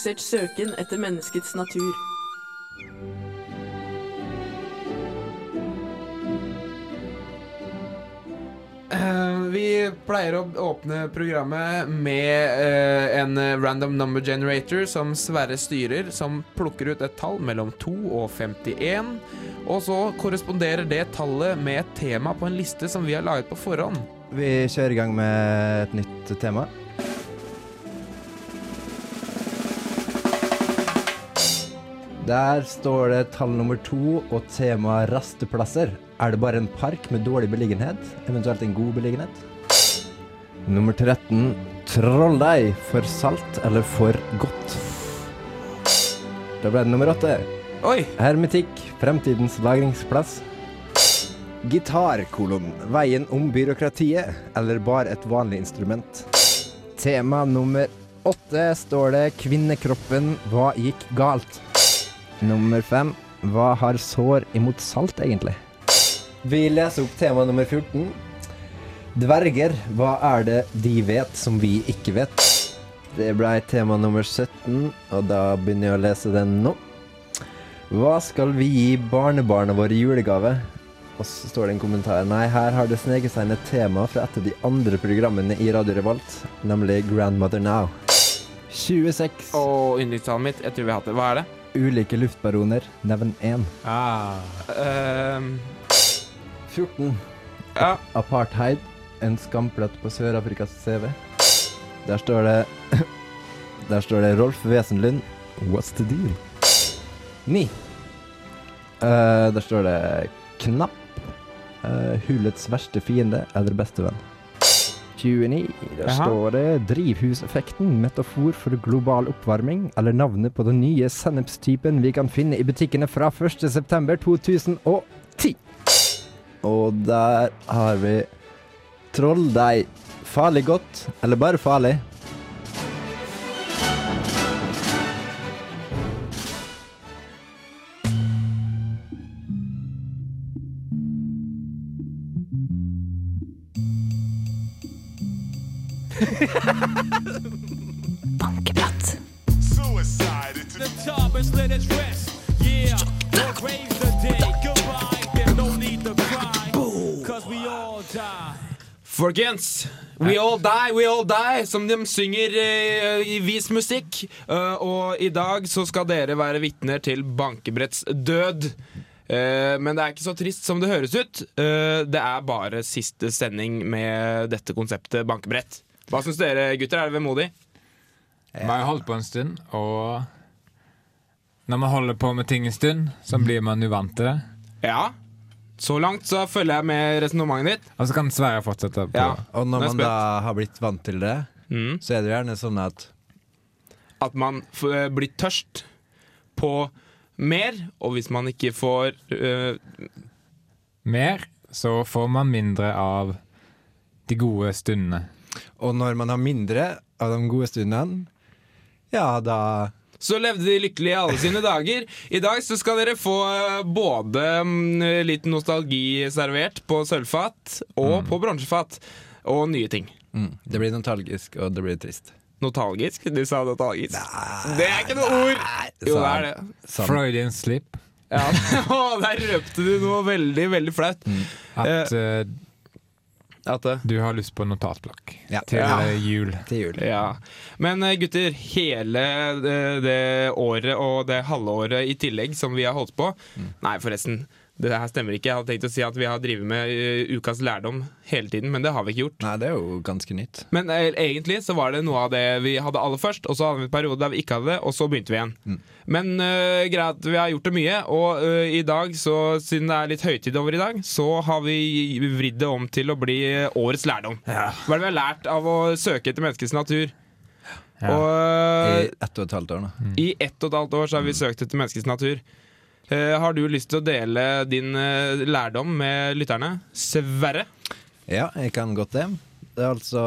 Ufokusert søken etter menneskets natur. Eh, vi pleier å åpne programmet med uh, en random number generator som Sverre styrer, som plukker ut et tall mellom 2 og 51. Og så korresponderer det tallet med et tema på en liste som vi har laget på forhånd. Vi kjører i gang med et nytt tema. Der står det tall nummer to og tema rasteplasser. Er det bare en park med dårlig beliggenhet, eventuelt en god beliggenhet? Nummer 13. Trolldeig. For salt eller for godt? Da ble det nummer åtte. Oi! Hermetikk. Fremtidens lagringsplass. Gitar, kolon. Veien om byråkratiet, eller bare et vanlig instrument. Tema nummer åtte står det 'Kvinnekroppen, hva gikk galt'? Nummer fem. Hva har sår imot salt, egentlig? Vi leser opp tema nummer 14. Dverger, hva er det de vet som vi ikke vet? Det ble tema nummer 17, og da begynner jeg å lese den nå. Hva skal vi gi barnebarna våre i julegave? Og så står det en kommentar. Nei, her har det sneket seg inn et tema fra et av de andre programmene i Radio Revolt, nemlig Grandmother Now. 26. Og yndlingstallet mitt, jeg tror vi har hatt det. Hva er det? Ulike luftbaroner. Nevn én. Ah. Um. 14. ja. Apartheid. En skamplett på Sør-Afrikas CV. Der står det Der står det Rolf Wesenlund. What's the deal? 9. Uh, der står det Knapp. Uh, hulets verste fiende eller bestevenn. 29. Der Aha. står det Drivhuseffekten, metafor for global oppvarming, eller navnet på den nye sennepstypen vi kan finne i butikkene fra 1.9.2010. Og der har vi Trolldeig. Farlig godt, eller bare farlig? Bankebrett. The top is let us rest. Yeah, don't raise the day. Goodbye, there's no need to cry. Cause we all die. Folkens, we all die, we all die, som de synger eh, i vis musikk. Uh, og i dag så skal dere være vitner til Bankebretts død. Uh, men det er ikke så trist som det høres ut. Uh, det er bare siste sending med dette konseptet bankebrett. Hva syns dere, gutter? Er det vemodig? Vi har holdt på en stund, og når man holder på med ting en stund, så blir man uvant til det. Ja. Så langt så følger jeg med resonnementet ditt. Og så kan Sverre fortsette på. Ja. Og når man da har blitt vant til det, Mm. så er det jo gjerne sånn at At man f eh, blir tørst på mer, og hvis man ikke får eh, Mer, så får man mindre av de gode stundene. Og når man har mindre av de gode stundene, ja, da Så levde de lykkelig i alle sine dager. I dag så skal dere få eh, både mm, litt nostalgi servert på sølvfat og på bronsefat. Og nye ting. mm, Det blir nostalgisk, og det blir trist. Notalgisk? Du sa notalgisk. Det er ikke noe ord! Jo, det er det. Sånn. Freudian slip. Ja. Der røpte du noe veldig, veldig flaut. At eh, At det du har lyst på notatblokk Ja. til Ja. eh, jul. Til jul. Ja. Men eh, gutter, hele det, det året og det halvåret i tillegg som vi har holdt på Nei, forresten. Det her stemmer ikke. Jeg hadde tenkt å si at vi har drevet med eh, ukas lærdom hele tiden, men det har vi ikke gjort. Nei, det er jo ganske nytt. Men eh, egentlig så var det noe av det vi hadde aller først, og så hadde vi en periode der vi ikke hadde det, og så begynte vi igjen. Men uh, greit, vi har gjort det mye, og eh, i dag, så, siden det er litt høytid over i dag, så har vi vridd det om til å bli årets lærdom. Hva er det vi har lært av å søke etter menneskets natur? Ja. Og I eh, ett og et halvt år nå. i ett og et halvt år så har vi søkt etter menneskets natur. Eh, har du lyst til å dele din eh, lærdom med lytterne? Sverre? Ja, jeg kan godt det. Det er altså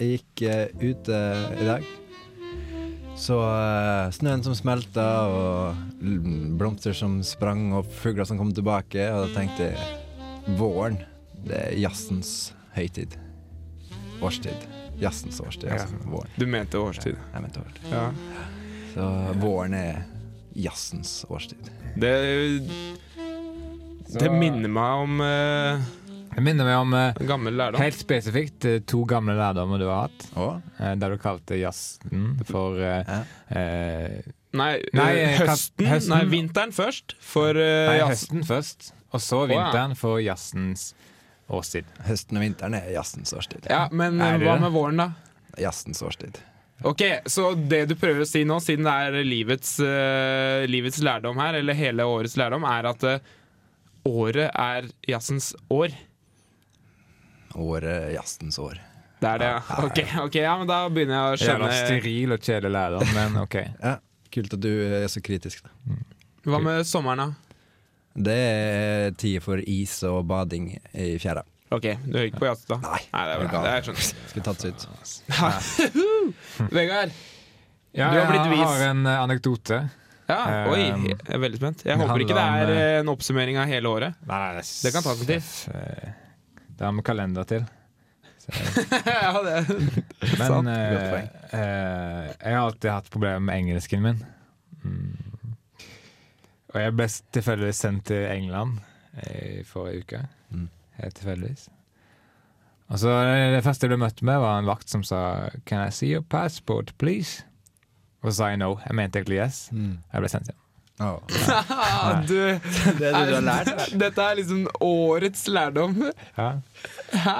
Jeg gikk eh, ute i dag. Så snøen som smelta, og blomster som sprang, og fugler som kom tilbake. Og da tenkte jeg våren, det er jazzens høytid. Årstid. jazzens årstid. Altså, våren. Du mente årstid. Jeg mente årstid. Ja. Så våren er jazzens årstid. Det Det minner meg om uh, Det minner meg om uh, gammel lærdom. helt spesifikt uh, to gamle lærdommer du har hatt. Eh, Der du kalte jazzen for eh, Ja. eh, Nei, Nei, eh, jeg høsten, høsten- Nei, vinteren først. For eh, Nei, høsten først, og så ja. vinteren for jazzens årstid. høsten og vinteren er jazzens årstid. Ja, men eh, hva med våren, da? Jazzens årstid. Ok, Så det du prøver å si nå, siden det er livets, uh, livets lærdom her, eller hele årets lærdom, er at uh, året er jazzens år? Året jazzens år. Det er det, ja. Ok, okay ja, men da begynner jeg å skjønne Jævla steril og kjedelig lærdom, men OK. Ja, Kult at du er så kritisk. Da. Hva med sommeren, da? Det er tid for is og bading i fjæra. Ok, du hører ikke på jazz, da? Nei. Nei det er bra. Det er skjønner. Skulle tatt ut. Vegard. Ja, Du har blitt jeg har en eh, anekdote. Ja, oi, Um, jeg er veldig spent. Jeg håper ikke det er eh, eh, en oppsummering av hele året. Nei, det, Det kan ta sin tid. eh, Det har vi kalender til. Så, ja, det er men Sant. eh, eh, jeg har alltid hatt problemer med engelsken min. Mm. Og jeg ble tilfeldigvis sendt til England i forrige uke. Mm. Helt tilfeldigvis. Og så Det første jeg ble møtt med, var en vakt som sa Can I see your passport, please? Og så sa jeg no. Jeg mente egentlig yes. Mm. Jeg ble sendt hjem. Oh. Ja. du, Det er det du har lært. Dette er liksom årets lærdom. Ja. Hæ?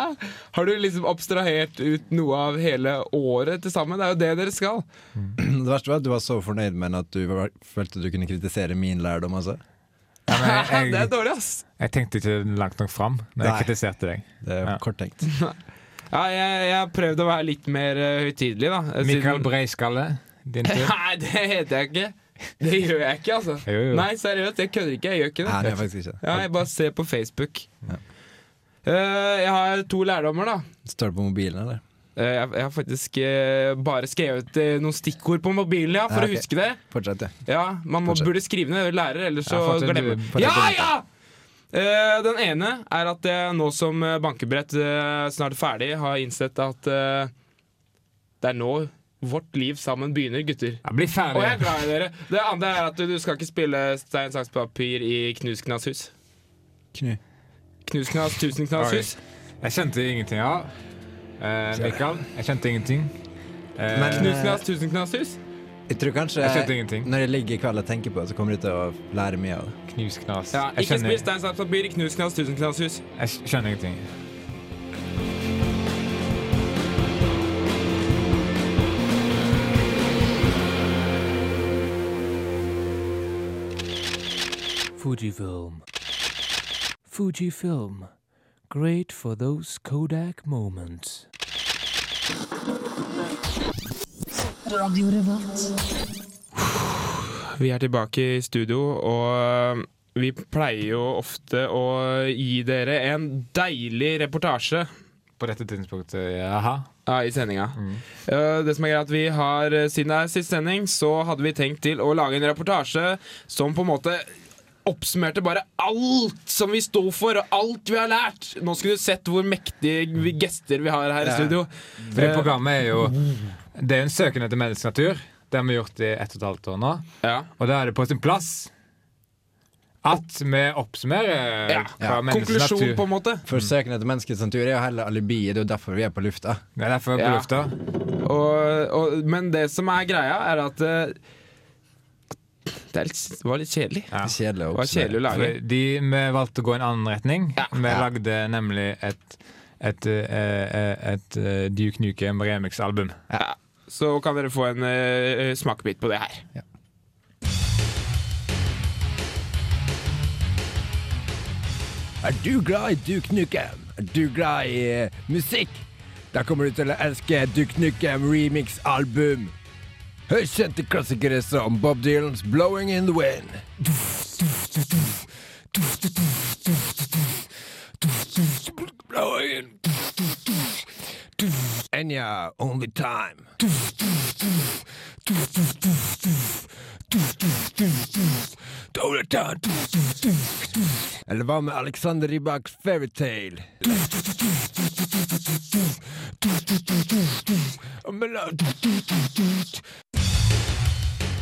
Har du liksom abstrahert ut noe av hele året til sammen? Det er jo det dere skal. Det verste var at du var så fornøyd med at du følte du kunne kritisere min lærdom. Altså. Ja, men jeg, Det er dårlig, ass. jeg tenkte ikke langt nok fram når jeg kritiserte deg. Det er Ja. korttenkt. Ja, jeg, jeg har prøvd å være litt mer uh, høytidelig, da. siden- Mikael Breiskalle, din tur. Nei, det heter jeg ikke. Det gjør jeg ikke, altså. Jo, jo. Nei, seriøst, jeg kødder ikke. Jeg gjør ikke Nei, det det. er faktisk ikke Ja, jeg bare ser på Facebook. Ja. Uh, jeg har to lærdommer, da. Står det på mobilen, eller? Eh, jeg, jeg har faktisk eh, bare skrevet eh, noen stikkord på mobilen, ja, for Ja, okay. å huske det. Fortsett, ja. Ja, Man må, Fortsett. burde skrive ned lærer, ellers så Ja, glemmer du- man. Ja, ja! Eh, den ene er at jeg nå som eh, bankebrett eh, snart er ferdig, har innsett at eh, det er nå vårt liv sammen begynner, gutter. Jeg blir ferdig. Og jeg er glad i dere. Det andre er at du skal ikke spille stein, saks, papir i Knus Knas hus. Knu. Knus Knas, tusen Knas hus. Jeg kjente ingenting av. Eh, Mikael, jeg kjente ingenting. Eh, Men- Knus Knas, tusen Knas hus. Jeg tror kanskje Jeg skjønte ingenting. Når jeg ligger i kveld og tenker på det, så kommer du til å lære mye av det. knus, knas. Ja, jeg, ikke spill skjønner, stein, saks, papir Knus Knas, tusen Knas hus. jeg skjønner ingenting. Fujifilm. Fujifilm. Great for those Kodak moments. Vi er tilbake i studio, og øh, vi pleier jo ofte å gi dere en deilig reportasje På dette tidspunktet, jaha. ja, i sendinga. Mm. Det som er greit at vi har, øh, Siden det er siste sending, så hadde vi tenkt til å lage en reportasje som på en måte oppsummerte bare alt som vi sto for, og alt vi har lært. Nå skulle du sett hvor mektige gester vi har her i studio. For det Eh, programmet er jo Det er jo en søken etter menneskenatur. Det har vi gjort i ett og et halvt år nå. Ja. Og da er det på sin plass at vi oppsummerer Ja. hva menneskets Konklusjon, natur på en måte. For søken etter menneskets natur er jo heller alibiet. Det er jo derfor vi er på lufta. Det er derfor på Ja. lufta. Og, og, men det som er greia, er at uh, det, er litt, det var litt kjedelig. Ja. Kjedelig Det var kjedelig å lage. De, vi valgte å gå en annen retning. Ja. Vi Ja. lagde nemlig et et, eh, et, eh, Duke Nukem remix-album. Ja. Så kan dere få en uh, smakebit på det her. Er du glad i Duke Nukem? Er du glad i uh, musikk? Da kommer du til å elske Duke Nukem remix-album. Hør kjente klassikere som Bob Dylans 'Blowing in the Wind'. Blowing in. Enya, Only Time. Eller hva med Alexander Rybaks Fairytale?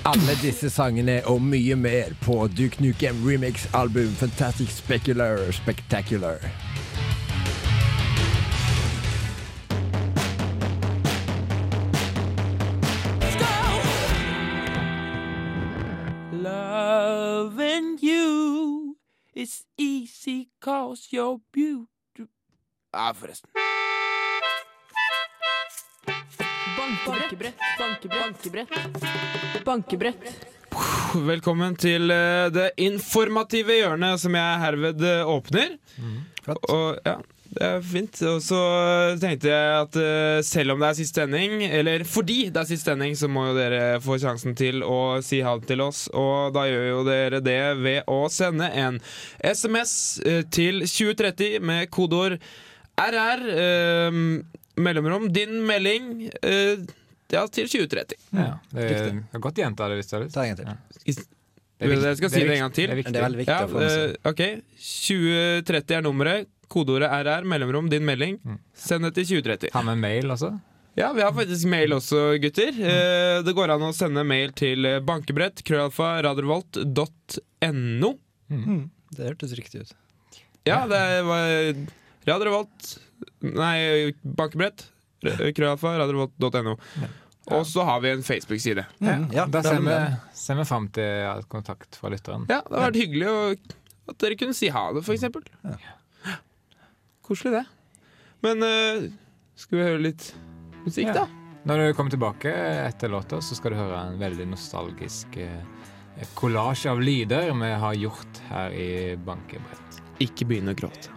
Alle disse sangene og mye mer på Duke Nukem remix-album Fantastic Specular Spectacular. Loving you is easy cause you're beautiful Ah, forresten. Bankebrett, bankebrett, bankebrett. Bankebrett. Velkommen til eh, det informative hjørnet som jeg herved eh, åpner. Mm, Og ja, det er fint. Og så eh, tenkte jeg at selv om det er siste sending, eller fordi det er siste sending, så må jo dere få sjansen til å si ha det til oss. Og da gjør jo dere det ved å sende en SMS til 2030 med kodeord RR. Eh, mellomrom din melding uh, ja, til 2030. Ja, det er, godt gjenta det hvis du har lyst. Ta en gang til. Viktig- skal si det det en gang til? Det er det er veldig viktig Ja, å få med eh, ok 2030 er nummeret. Kodeordet RR, mellomrom, din melding. Mm. Send det til 2030. Ha med mail også. Ja, vi har faktisk mail også, gutter. Eh, Det går an å sende mail til bankebrett, krøllalfa, radiorevolt.no. Det hørtes riktig ut. Ja, det var radiorevolt Nei, bankebrett, krøllalfa, radiorevolt.no. Og så har vi en Facebook-side. Ja, ja, da er ser vi, ser vi fram til kontakt fra lytteren. Ja, det har vært hyggelig å, at dere kunne si ha det, for eksempel. Koselig, det. Men uh, skal vi høre litt musikk, Ja. da? Når du kommer tilbake etter låta, så skal du høre en veldig nostalgisk kollasj uh, av lyder vi har gjort her i Bankebrett. Ikke begynne å gråte.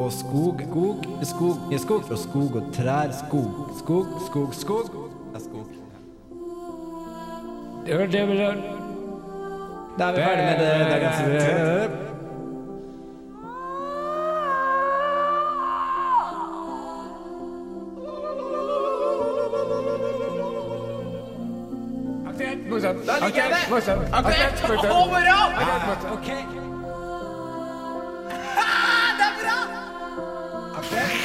Og skog, skog, skog, skog. Og skog og trær, skog, skog, skog, skog. Skog. Da er vi ferdig med det dagens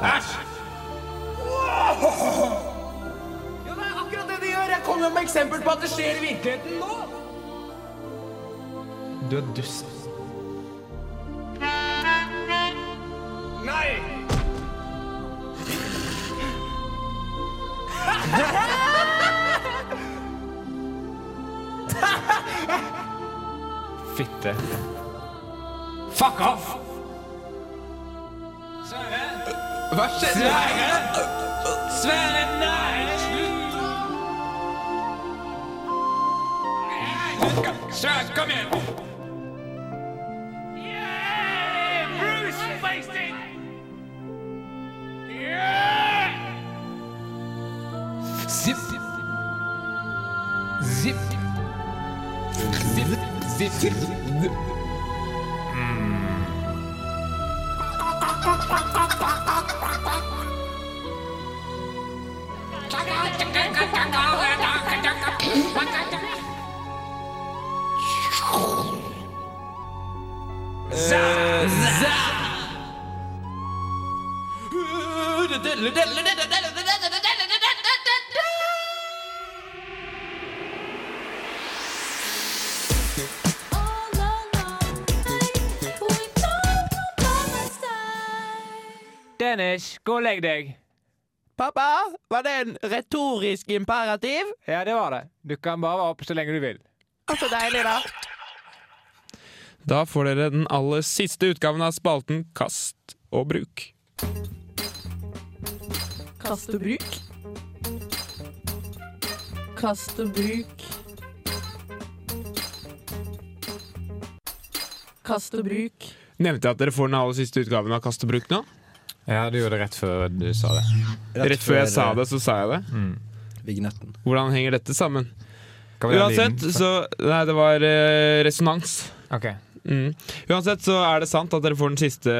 eh, Ja, det er akkurat det de gjør! Jeg kommer med eksempel på at det skjer i virkeligheten nå! Du er dust. Nei! Fitte. Fuck off! Hva skjedde? Sverre! Sverre, nei! Sverre, kom igjen! Bruce Springsteen! Zip. Zip. Zip. Zip. Dennis, go leg. Pappa, var det en retorisk imperativ? Ja, det var det. Du kan bare være oppe så lenge du vil. Så deilig, da. Da får dere den aller siste utgaven av spalten Kast og bruk. Kast og bruk. Kast og bruk. Kast og bruk. Nevnte jeg at dere får den aller siste utgaven av Kast og bruk nå? Ja, du gjorde det rett før du sa det. Rett før jeg sa det, så sa jeg det. Vignetten. Hvordan henger dette sammen? Uansett, så Nei, det var eh, resonans. Ok. Mm. Uansett så er det sant at dere får den siste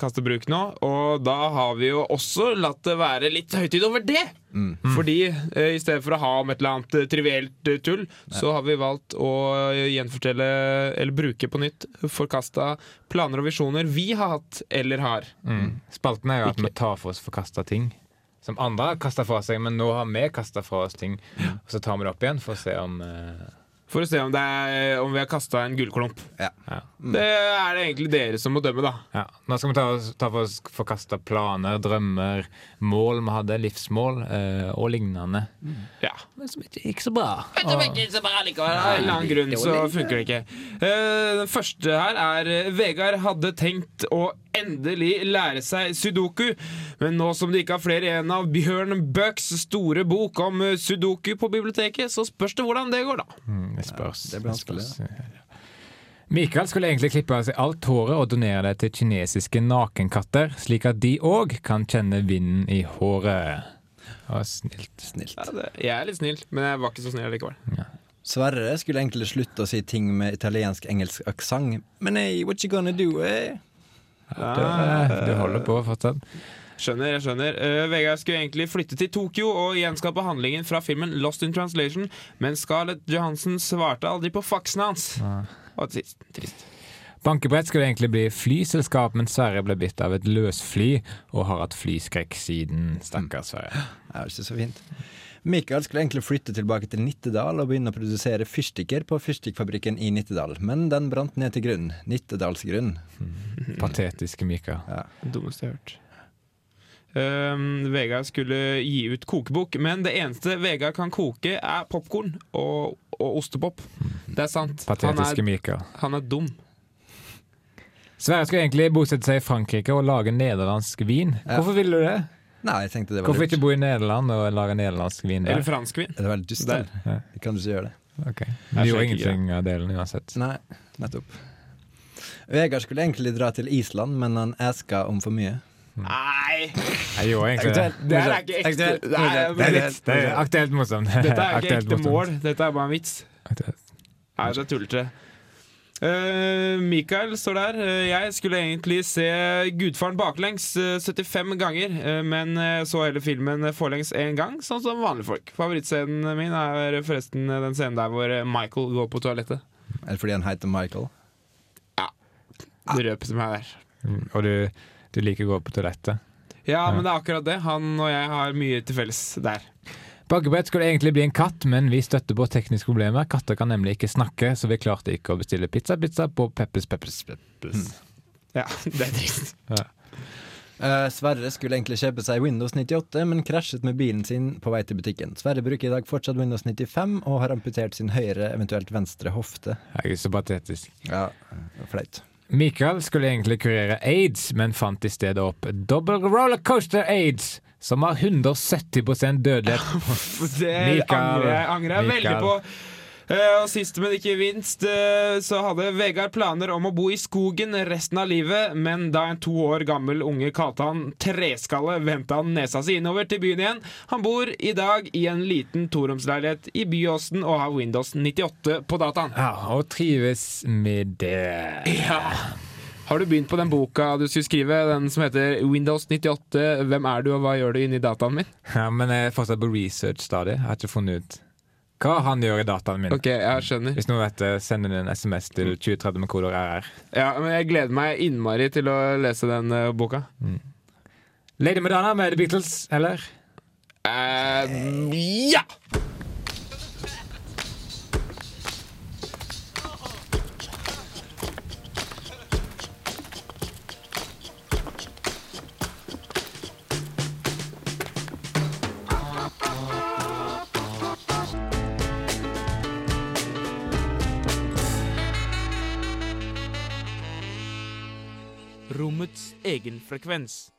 kastebruk nå, og da har vi jo også latt det være litt høytid over det. Mm. Fordi uh, i stedet for å ha om et eller annet eh, trivielt eh, tull, så har vi valgt å eh, gjenfortelle, eller bruke på nytt, forkasta planer og visjoner vi har hatt eller har. Mm. Spalten er jo at vi tar for oss forkasta ting. Som andre har kasta fra seg, men nå har vi kasta fra oss ting. Og så tar vi det opp igjen for å se om eh, For å se om, det er, om vi har kasta en gullklump. Ja. ja. Det er det egentlig dere som må dømme, da. ja. Nå skal vi ta, ta for oss forkasta planer, drømmer, mål vi hadde, livsmål øh, og lignende. Ja. Men som ikke gikk så bra. Av en eller annen grunn så funker det ikke. Uh, Den første her er eh, Vegard hadde tenkt å endelig lære seg sudoku, men nå som det ikke har flere igjen av Bjørn Bøcks store bok om eh, sudoku på biblioteket, så spørs det hvordan det går, da. Mm, det spørs. det blir vanskelig, spørs. Mikael skulle egentlig klippe av seg alt håret og donere det til kinesiske nakenkatter, slik at de òg kan kjenne vinden i håret. Det var snilt. Snilt. Ja, det, jeg er litt snill, men jeg var ikke så snill likevel. Sverre skulle egentlig slutte å si ting med italiensk-engelsk aksent, men hey, what you gonna do, eh? Du, du holder på fortsatt. Skjønner, jeg skjønner. Uh, Vegard skulle egentlig flytte til Tokyo og gjenskape handlingen fra filmen Lost in Translation, men Scarlett Johansen svarte aldri på faksen hans. Og trist. trist. Bankebrett skulle egentlig bli flyselskap, men Sverre ble bitt av et løsfly og har hatt flyskrekk siden. Stakkars Sverre. Det er ikke så fint. Mikael skulle egentlig flytte tilbake til Nittedal og begynne å produsere fyrstikker på fyrstikkfabrikken i Nittedal, men den brant ned til grunn. Nittedalsgrunn. Patetiske Mikael. Dummeste jeg har hørt. Um, Vegard skulle gi ut kokebok, men det eneste Vegard kan koke, er popkorn og, og ostepop. Det er sant. Patetiske er, han er dum. Sverre skulle egentlig bosette seg i Frankrike og lage nederlandsk vin. Ja. Hvorfor ville du det? Nei, jeg tenkte det var Hvorfor lurt. ikke bo i Nederland og lage nederlandsk vin der? Eller franskvin. Det er veldig dust. Der. eller? Kan du ikke gjøre det? Ok. Det gjorde ingenting av delen uansett. Nei, nettopp. Vegard skulle egentlig dra til Island, men han æska om for mye. Nei! Jeg gjorde egentlig det. Det er ikke ekte. Det er, Det er, litt, det er aktuelt morsomt. dette er ikke ekte mål. Dette er bare en vits. Aktuelt. Det er tullete. Uh, Mikael står der. Eh, jeg skulle egentlig se Gudfaren baklengs eh, 75 ganger, eh, men eh, så hele filmen forlengs én gang, sånn som vanlige folk. Favorittscenen min er forresten eh, den scenen der hvor eh, Michael går på toalettet. Er det fordi han heter Michael. Ja. Du røper som er der. Mm, Og du, du liker å gå på toalettet. Ja, men det er akkurat det. Han og jeg har mye til felles der. Bakkebrett skulle egentlig bli en katt, men vi støtter på tekniske problemer. Katter kan nemlig ikke snakke, så vi klarte ikke å bestille pizza-pizza på Peppers Peppers. Peppers. Ja, det er trist. Eh, Sverre skulle egentlig kjøpe seg Windows 98, men krasjet med bilen sin på vei til butikken. Sverre bruker i dag fortsatt Windows 95 og har amputert sin høyre, eventuelt venstre hofte. Jeg er så patetisk. Ja, flaut. Mikael skulle egentlig kurere aids, men fant i stedet opp double rollercoaster aids, som har 170 dødelighet. Det angrer jeg, angrer jeg veldig på. Uh, og sist, men ikke minst, uh, så hadde Vegard planer om å bo i skogen resten av livet, men da en to år gammel unge kalte han treskalle, vendte han nesa si innover til byen igjen. Han bor i dag i en liten toromsleilighet i Byåsen og har Windows 98 på dataen. Ja, og trives med det. Ja. Har du begynt på den boka du skulle skrive, den som heter Windows 98, hvem er du og hva gjør du inni dataen min? Ja, men jeg er fortsatt på research-stadiet. Har ikke funnet ut hva han gjør i dataen min. Ok, jeg skjønner. Hvis noen vet det, send en SMS til 2030 med kodeord RR. Ja, men jeg gleder meg innmari til å lese den uh, boka. Lady Madonna med The Beatles, eller? Eh, ja! Rommets egen frekvens.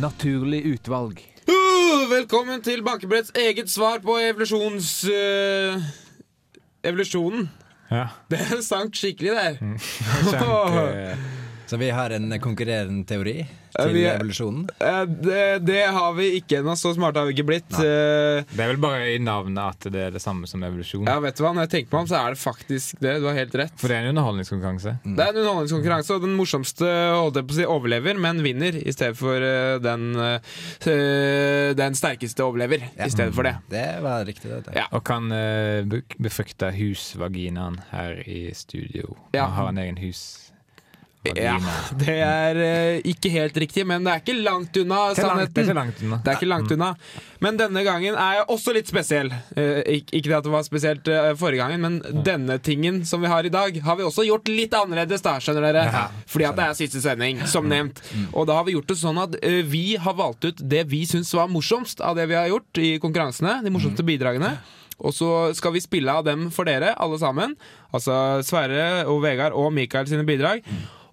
Naturlig utvalg. Uh, velkommen til Bankebretts eget svar på evolusjons... eh, evolusjonen. Ja. Det sank skikkelig der. Kjempe, Så vi har en konkurrerende teori til vi evolusjonen. Eh, det, det har vi ikke ennå. Så smarte har vi ikke blitt. Nei. det er vel bare i navnet at det er det samme som evolusjon. ja, vet du hva? Når jeg tenker meg om, så er det faktisk det. Du har helt rett. For det er en underholdningskonkurranse. Det er en underholdningskonkurranse, og den morsomste holdt jeg på å si, overlever, men vinner i stedet for eh, den, eh, den sterkeste overlever. Ja. I stedet for det. Det var riktig. Det. Ja. Og kan befrukte husvaginaen her i studio. Ja. Og har en egen husvagina. Ja, det er uh, ikke helt riktig, men det er ikke langt unna Det langt, det er langt unna. Det er ikke langt unna. Men denne gangen er jeg også litt spesiell. Uh, ikke, ikke det at det var spesielt uh, forrige gangen, men denne tingen som vi har i dag, har vi også gjort litt annerledes, da, skjønner dere. Fordi at det er siste sending, som nevnt. Og da har vi gjort det sånn at vi har valgt ut det vi syns var morsomst av det vi har gjort i konkurransene. De morsomste bidragene. Og så skal vi spille av dem for dere, alle sammen. Altså Sverre og Vegard og Mikael sine bidrag.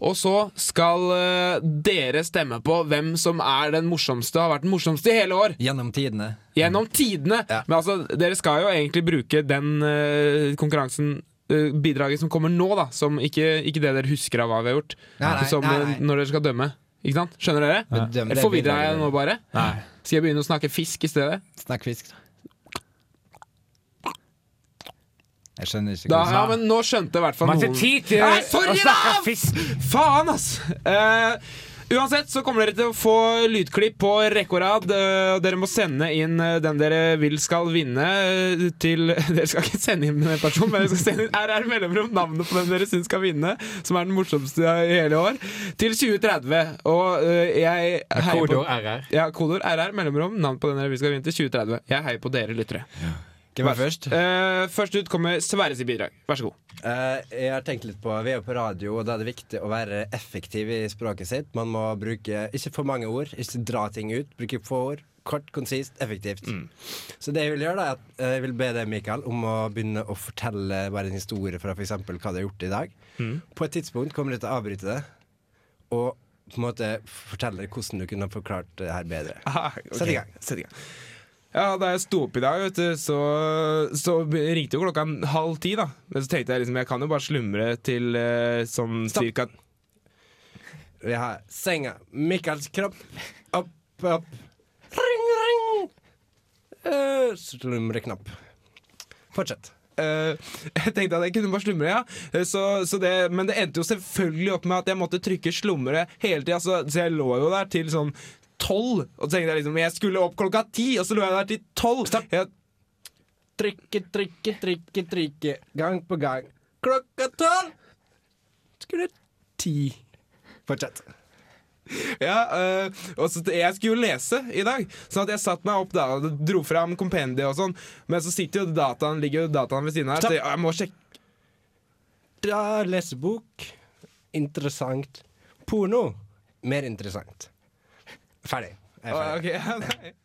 Og så skal uh, dere stemme på hvem som er den morsomste, har vært den morsomste i hele år. Gjennom tidene. Gjennom tidene. Ja. Men altså, dere skal jo egentlig bruke den uh, konkurransen uh, Bidraget som kommer nå, da. Som ikke, ikke det dere husker av hva vi har gjort. Nei, nei, som nei, når dere skal dømme. Ikke sant? Skjønner dere? Eller forvirra jeg nå bare? Nei. Skal jeg begynne å snakke fisk i stedet? Snakk fisk. Jeg skjønner ikke Da, sa. ja, men nå skjønte i hvert fall Man har noen ikke tid til Nei, å sorry, snakke da! fisk! Faen, ass! Eh, uansett så kommer dere til å få lydklipp på rekke og rad. eh, og dere må sende inn eh, den dere vil skal vinne eh, til Dere skal ikke sende inn en person, men dere skal sende inn RR mellomrom navnet på den dere syns skal vinne, som er den morsomste i hele år, til 2030. Og eh, jeg heier på Kodeord RR. ja, Kodord RR mellomrom, navn på den dere vil skal vinne til 2030. Jeg heier på dere lyttere. Hvem er først? Uh, først ut kommer Sverre sitt bidrag. Vær så god. Uh, jeg har tenkt litt på Vi er jo på radio, og da er det viktig å være effektiv i språket sitt. Man må bruke ikke for mange ord, ikke dra ting ut. Bruke få ord. Kort, konsist, effektivt. Så det jeg vil gjøre, da er at eh, jeg vil be deg, Mikael, om å begynne å fortelle bare en historie fra f.eks. hva du har gjort i dag. På et tidspunkt kommer du til å avbryte det, og på en måte fortelle hvordan du kunne forklart det her bedre. Ah, ok. Sett i gang. Sett i gang. Ja, Da jeg sto opp i dag, vet du, så, så ringte jo klokka halv ti. da Men så tenkte jeg liksom, jeg kan jo bare slumre til eh, sånn Stopp. cirka Vi har senga, Mikkels kropp, opp, opp. Ring, ring. Uh, Slumreknapp. Fortsett. eh, Jeg tenkte at jeg kunne bare slumre, ja. Eh, Så, så det, men det endte jo selvfølgelig opp med at jeg måtte trykke slumre hele tida. Så, så jeg lå jo der til sånn tolv. Og så tenkte jeg liksom jeg skulle opp klokka ti, og så lå jeg der til tolv. Jeg, Trykke, trykke, trykke, trykke. Gang på gang. Klokka tolv. Skulle ti. Fortsett. Ja, øh, og så Jeg skulle jo lese i dag, sånn at jeg satte meg opp da og dro fram kompendiet og sånn. Men så sitter jo dataen, ligger jo dataen ved siden her, så så jeg må sjekke Da lesebok. Interessant. Porno. Mer interessant. Ferdig. Jeg er ferdig.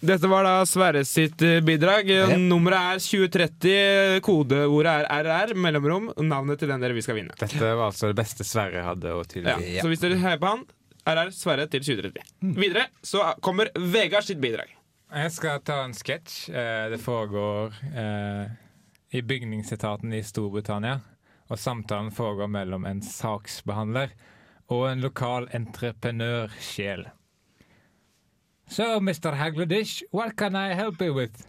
Dette var da Sverre sitt eh, bidrag. Nummeret er 2030. Kodeordet er RR, mellomrom. Navnet til den dere vi skal vinne. Dette var altså det beste Sverre hadde å tilby. Ja. Så hvis dere heier på han, RR Sverre til 2030. Videre så kommer Vegard sitt bidrag. Jeg skal ta en sketsj. Eh, Det foregår eh, i bygningsetaten i Storbritannia. Og samtalen foregår mellom en saksbehandler og en lokal entreprenørsjel. So, Mr. Hagledish, what can I help you with?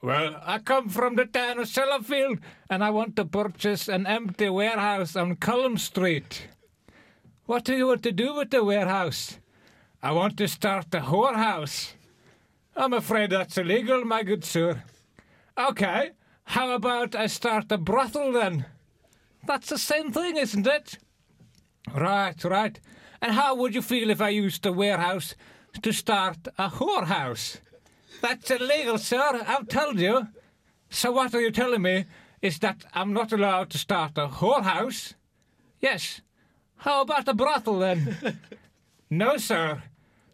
Well, I come from the town of Sellafield and I want to purchase an empty warehouse on Cullum Street. What do you want to do with the warehouse? I want to start a whorehouse. I'm afraid that's illegal, my good sir. Okay, how about I start a brothel then? That's the same thing, isn't it? Right, right. And how would you feel if I used the warehouse to start a whorehouse? That's illegal, sir, I've told you. So what are you telling me is that I'm not allowed to start a whorehouse? Yes. How about a brothel then? no, sir.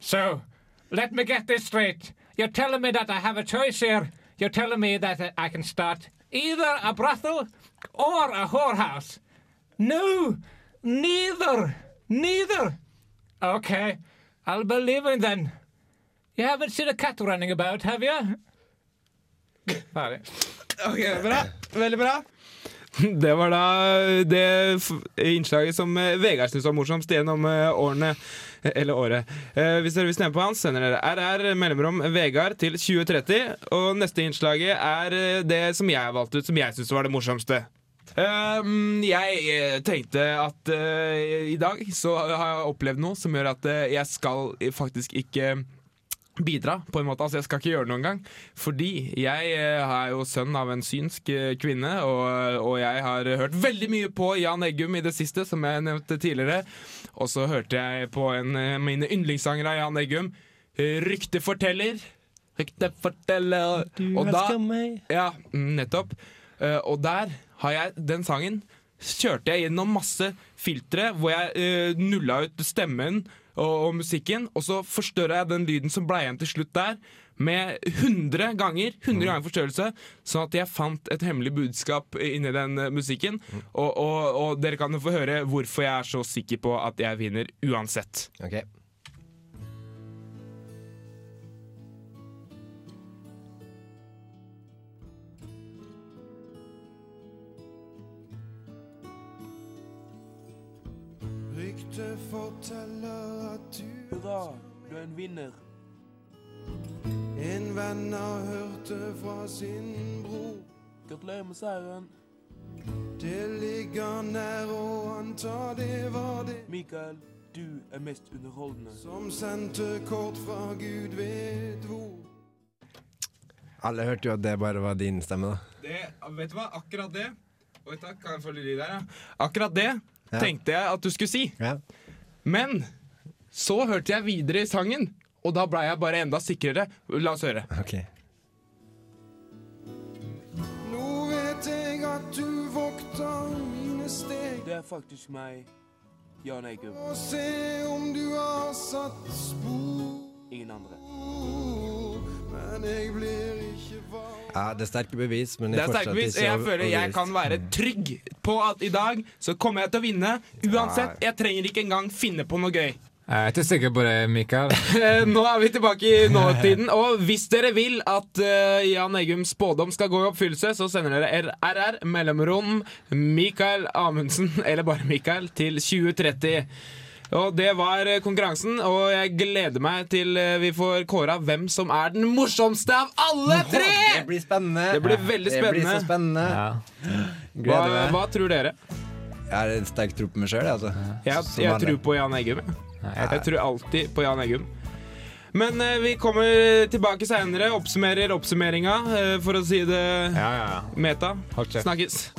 So, let me get this straight. You're telling me that I have a choice here. You're telling me that I can start either a brothel or a whorehouse. No, neither. Neither. Okay, I'll believe in then. You haven't seen a cat running about, have you? Ferdig. Ok, bra. Veldig bra. Det var da det innslaget som eh, Vegard syntes var morsomst gjennom eh, årene. eh, Eller året. Eh, hvis dere vil stemme på han, sender dere RR mellomrom Vegard til 2030. Og neste innslaget er eh, det som jeg har valgt ut, som jeg syns var det morsomste. Um, jeg eh, tenkte at eh, i dag så har jeg opplevd noe som gjør at eh, jeg skal faktisk ikke bidra, på en måte. Altså, jeg skal ikke gjøre det noen gang. Fordi jeg er jo sønn av en synsk kvinne, og, og jeg har hørt veldig mye på Jan Eggum i det siste, som jeg nevnte tidligere. Og så hørte jeg på en mine yndlingssanger av Jan Eggum, Rykteforteller Rykteforteller Og da ja, nettopp. Og der har jeg den sangen Kjørte jeg gjennom masse filtre hvor jeg uh, nulla ut stemmen og, og musikken, og så forstørra jeg den lyden som ble igjen til slutt der, med 100 ganger 100 ganger forstørrelse, sånn at jeg fant et hemmelig budskap inni den eh, musikken. Og, og, og dere kan jo få høre hvorfor jeg er så sikker på at jeg vinner uansett. Ok. Ryktet forteller at du Hurra, du er en vinner. en venn har hørt det fra sin bror. Gratulerer med seieren. Det ligger nær å anta det var det Mikael, du er mest underholdende. som sendte kort fra Gud vet hvor. Alle hørte jo at det bare var din stemme, da. Det, vet du hva, akkurat det Oi takk, kan jeg få litt lyd der, ja? Akkurat det. Tenkte jeg at du skulle si. Ja. Men så hørte jeg videre i sangen, og da blei jeg bare enda sikrere. La oss høre. Ok. Nå vet jeg at du vokter mine steg. Det er faktisk meg, Jan Eggum. Og se om du har satt spor. Ingen andre. Men jeg blir ikke varm. Ja, det er sterke bevis, men jeg er fortsatt bevis. ikke Jeg føler jeg kan være trygg på at i dag så kommer jeg til å vinne. Uansett. Jeg trenger ikke engang finne på noe gøy. Jeg er ikke sikker på det, Mikael. Eh, Nå er vi tilbake i nåtiden, og hvis dere vil at uh, Jan Eggums spådom skal gå i oppfyllelse, så sender dere RR mellomrom Mikael Amundsen, eller bare Mikael, til 2030. Og det var eh, konkurransen, og jeg gleder meg til eh, vi får kåra hvem som er den morsomste av alle tre! Det blir spennende. Det blir veldig Det blir så spennende. spennende. Ja. Hva, hva tror dere? Jeg har en sterk tro på meg sjøl, altså. Jeg, Som jeg tror på Jan Eggum. jeg- Jeg tror alltid på Jan Eggum. Men eh, vi kommer tilbake seinere. Oppsummerer oppsummeringa, eh, for å si det Ja, ja, ja. meta. Snakkes.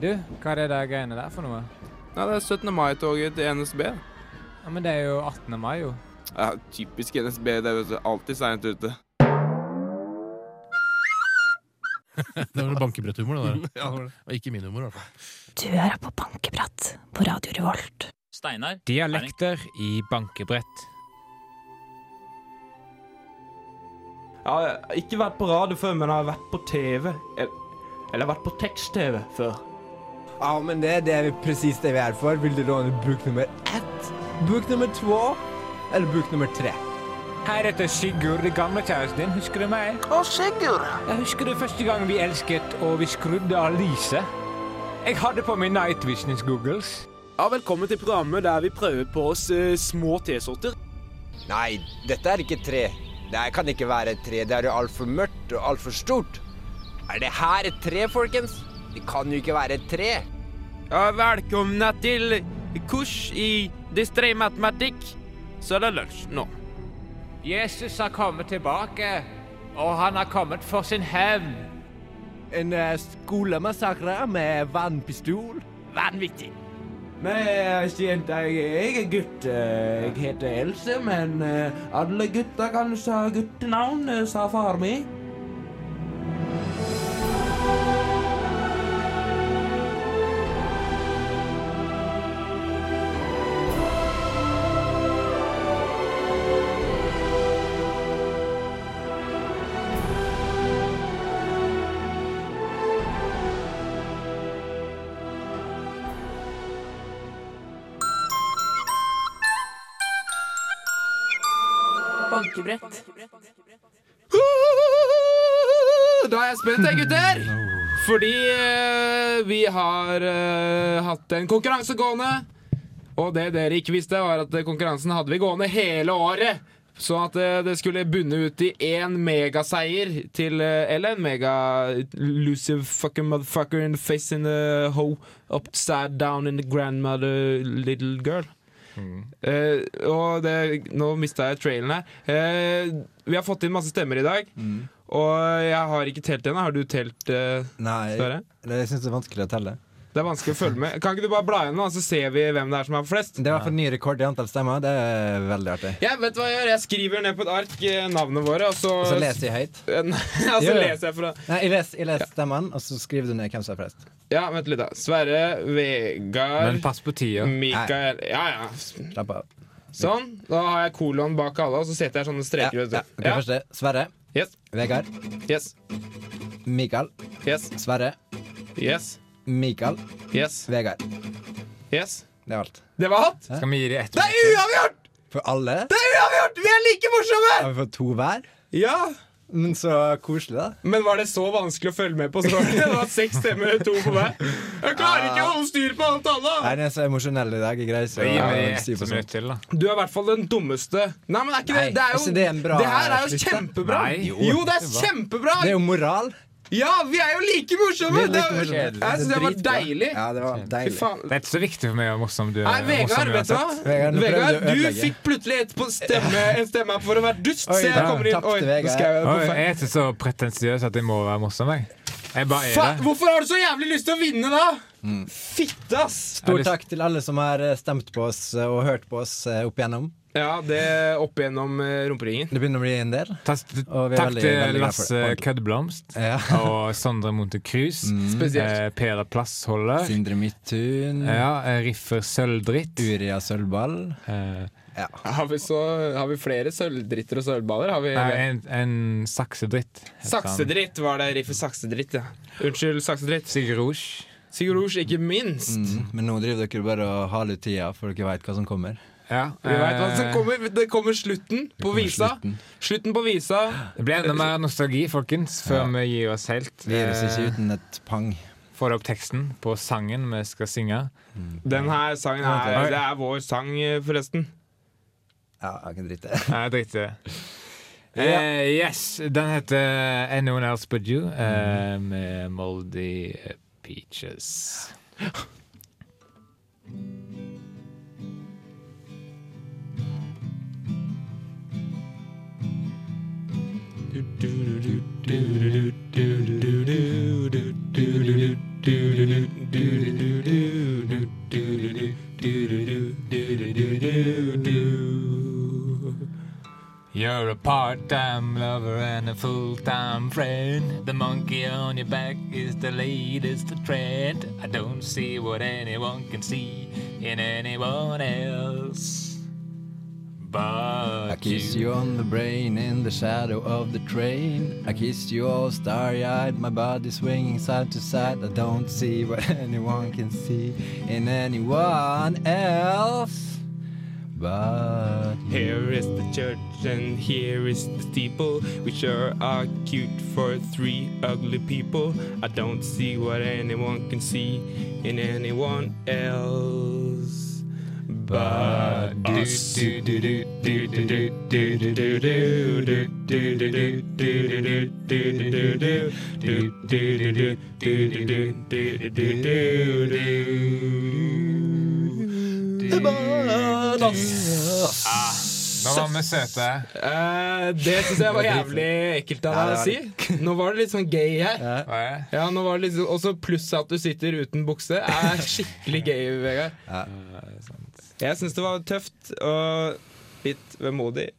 Du, hva er det der greiene der for noe? Nei, det er 17. mai-toget til NSB. Ja, Men det er jo 18. mai, jo. Ja, Typisk NSB. Det er alltid seint ute. Det var bankebretthumor, det der. ja, det var det. Og ikke min humor, i hvert fall. Du hører på Bankebrett på Radio Revolt. Steinar. Dialekter i bankebrett. Jeg har ikke vært på radio før, men jeg har vært på TV. Eller, har vært på tekst-TV før. Ja, men det er det vi, presis det vi er for. Vil du låne bok nummer ett, bok nummer to eller bok nummer tre? Hei, dette er Sigurd, det gamle kjæresten din. Husker du meg? Å, Sigurd! Jeg husker det første gang vi elsket og vi skrudde av lyset. Jeg hadde på meg night Visions-googles. Ja, velkommen til programmet der vi prøver på oss eh, små T-sorter. Nei, dette er ikke tre. Det kan ikke være et tre. Det er jo altfor mørkt og altfor stort. Er det her et tre, folkens? Det kan jo ikke være et tre. Ja, velkomne til kurs i distré matematikk. Så er det lunsj nå. Jesus har kommet tilbake, og han har kommet for sin hevn. En uh, skolemassakre med vannpistol. Vanvittig. Men jente, jeg, jeg er gutt. eh, Jeg heter Else, men eh, alle gutter kan sa guttenavn, eh, sa far mi. Bankebrett. Da er jeg spent, jeg, gutter. Fordi eh, vi har eh, hatt en konkurranse gående. Og det dere ikke visste, var at konkurransen hadde vi gående hele året. Så at eh, det skulle bunne ut i én megaseier til eh, Eller en mega elusive fucking motherfucker in the face in the hoe upside down in the grandmother little girl. Eh, og det, nå mista jeg trailen her. Eh, vi har fått inn masse stemmer i dag. Og jeg har ikke telt ennå. Har du telt, uh, Nei, Sverre? det- jeg syns det er vanskelig å telle. Det er vanskelig å følge med. Kan ikke du bare bla gjennom, så ser vi hvem det er som er flest? Det er i hvert fall ny rekord i antall stemmer. Det er veldig artig. Ja, vet du hva Jeg gjør? Jeg skriver ned på et ark eh, navnene våre, og så Og så leser jeg høyt. Nei, og så Ja, ja. leser jeg fra Nei, jeg leser, jeg leser stemmene, og så skriver du ned hvem som er flest. Ja, vent litt, da. Sverre, Vegard Men pass på tida. Mikael Ja, ja. Slapp av. Sånn. Da har jeg kolon bak alle, og så setter jeg sånne streker. ja. ja. Okay, Ok, Første. Sverre. Yes. Vegard. Yes. Mikael. Yes. Sverre. Yes. Mikael. Yes. Vegard. Yes. Det er alt. Det var alt? Skal vi gi dem ett Det er uavgjort! For alle Det er uavgjort! Vi er like morsomme! har vi fått to hver. Ja. Men så koselig, da. Men var det så vanskelig å følge med på? Så var det, det var seks stemmer, to på hver. Jeg klarer ikke å holde styr på alt Nei, annet! Den er så emosjonell i dag. Jeg greier ikke Gi å meg si minutt til, da. Du er i hvert fall den dummeste. Nei, men er ikke det Nei, Det er jo, altså, det en bra det her er jo kjempebra. Nei. Jo, det er kjempebra! Det er jo moral. Ja, vi er jo like morsomme! Like Det er- Jeg synes det var deilig. Ja, det var deilig. faen. Det er ikke så viktig for meg hvor morsom du er. Nei, Vegard, vet du hva? Vegard, Vegard, du du fikk plutselig et på stemme, en stemme for å være dust. Oi, så jeg kommer inn Oi, jeg Oi, jeg er ikke så pretensiøs at jeg må være morsom. Jeg, jeg bare er det. hvorfor har du så jævlig lyst til å vinne, da? Mm. Fitte, ass! Stor takk til alle som har eh, stemt på oss eh, og hørt på oss eh, opp igjennom. Ja, det opp gjennom eh, rumperingen. Det begynner å bli en del. Takk, Og vi er takk veldig- til veldig Lasse det. Køddeblomst Ja. og Sondre Monte Cruz. Spesielt. Eh, Per Plassholder. Sindre Midthun. Ja, Riffer Sølvdritt. Uria Sølvball. Eh, Ja. Har vi, så, har vi flere sølvdritter og sølvballer? Har vi nei, en, en saksedritt. Saksedritt var det. Riffer saksedritt, ja. Unnskyld, saksedritt. Sigurd Rouge. Sigurd Rouge, ikke minst. Mm. Men nå driver dere bare og har litt tida, for dere veit hva som kommer. Ja, Vi vet hva som kommer. Det kommer slutten på kommer visa. slutten. Slutten på visa. Det blir enda mer nostalgi, folkens, før Ja. vi gir oss helt. Vi gir oss ikke Eh, uten et pang. Får opp teksten på sangen vi skal synge. Den her sangen her, det er vår sang, eh, forresten. Ja, jeg kan drite i det. Eh, yes, den heter Anyone Else But You eh, med Moldy Peaches. You're a part-time lover and a full-time friend. The monkey on your back is the latest trend. I don't see what anyone can see in anyone else. But I kiss you on the brain in the shadow of the train. I kiss you all starry eyed, my body swinging side to side. I don't see what anyone can see in anyone else. But. Here is the church and here is the steeple. We sure are cute for three ugly people. I don't see what anyone can see in anyone else. But us. Nå var vi søte. Eh, det syns jeg var jævlig ekkelt av deg å si. Nå var det litt sånn gay her. Ja. Nå var det litt Og så pluss at du sitter uten bukse, er skikkelig gay, Vegard. Jeg syns det var tøft og litt vemodig.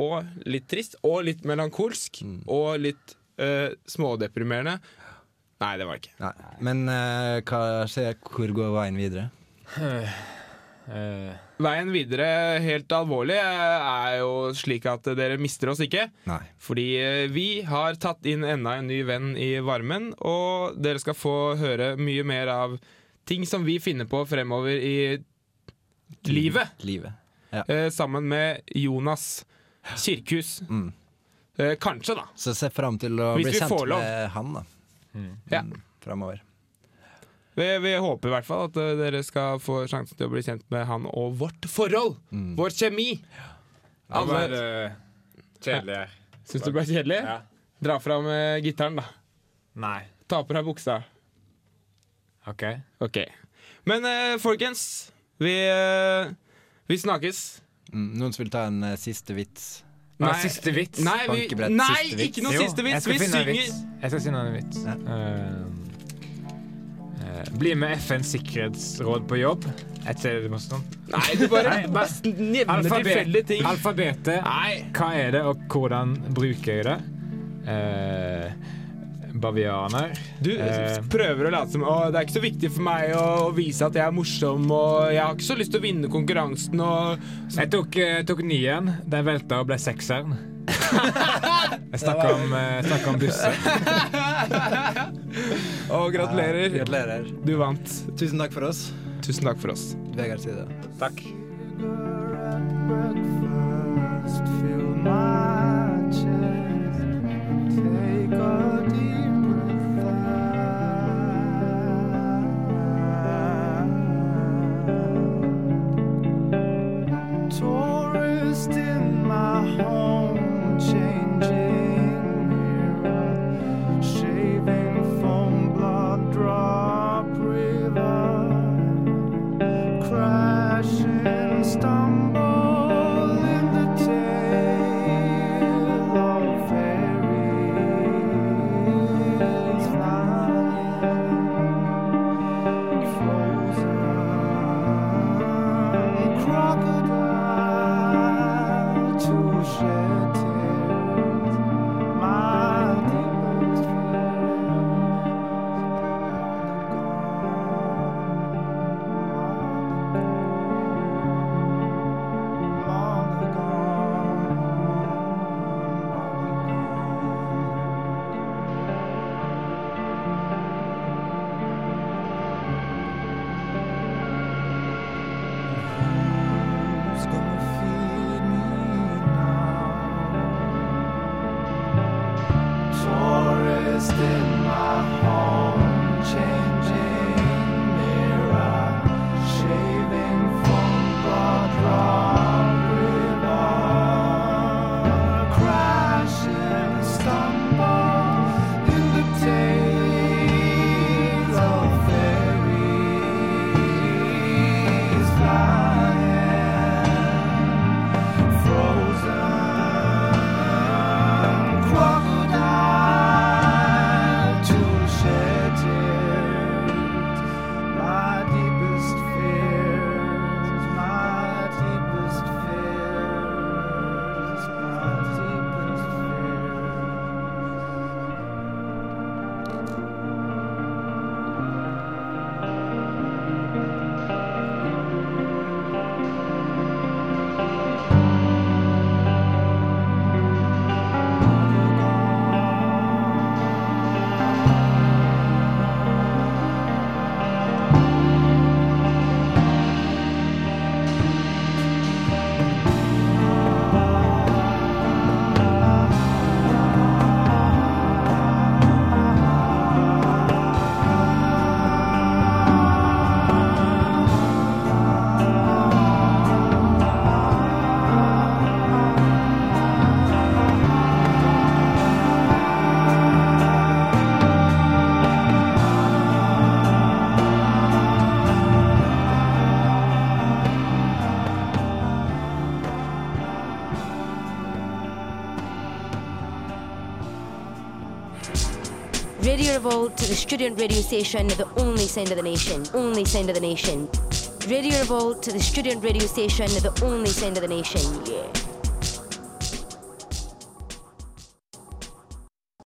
Og litt trist. Og litt melankolsk. Og litt uh, smådeprimerende. Nei, det var det ikke. Nei. Men uh, hva skjer? Hvor går veien videre? Eh, Veien videre, helt alvorlig, eh, er jo slik at dere mister oss ikke. Nei. Fordi eh, vi har tatt inn enda en ny venn i varmen, og dere skal få høre mye mer av ting som vi finner på fremover i livet. Livet. Eh, sammen med Jonas Kirkhus. Mm. Eh, kanskje, da. Så se fram til å Hvis bli kjent med han da Ja. mm, framover. Vi, vi håper i hvert fall at eh, dere skal få sjansen til å bli kjent med han og vårt forhold. Mm. Vår kjemi. det var Alle eh, kjedelig her. Syns du det ble kjedelig? Ja. Dra fram uh, gitaren, da. Nei. Ta på deg buksa. OK. Ok. Men uh, folkens, vi, uh, vi snakkes. Mm, noen som vil ta en siste vits? Nei, siste vits. Nei, vi, nei siste vits. ikke noe Jo, siste vits. skal Vi synger. vits. Jeg skal finne en vits. Ja. Eh, bli med FNs sikkerhetsråd på jobb. Er ikke det morsomt? Nei, du bare Nei, bare- nevner tilfeldige ting. Alfabetet. Nei. Hva er det, og hvordan bruker jeg det? Eh, bavianer. Du Eh. prøver å late som å, det er ikke så viktig for meg å, å vise at jeg er morsom, og jeg har ikke så lyst til å vinne konkurransen og Jeg tok, eh, tok nieren. Den velta og ble sekseren. Jeg snakka om, eh, om Busse. Og gratulerer. Gratulerer. Du vant. Tusen takk for oss. Tusen takk for oss. Vegard Side. Takk. Tourist in my home, the student radio station, the only sound of the nation. Only sound of the nation. Radio Revolt, the student radio station, the only sound of the nation.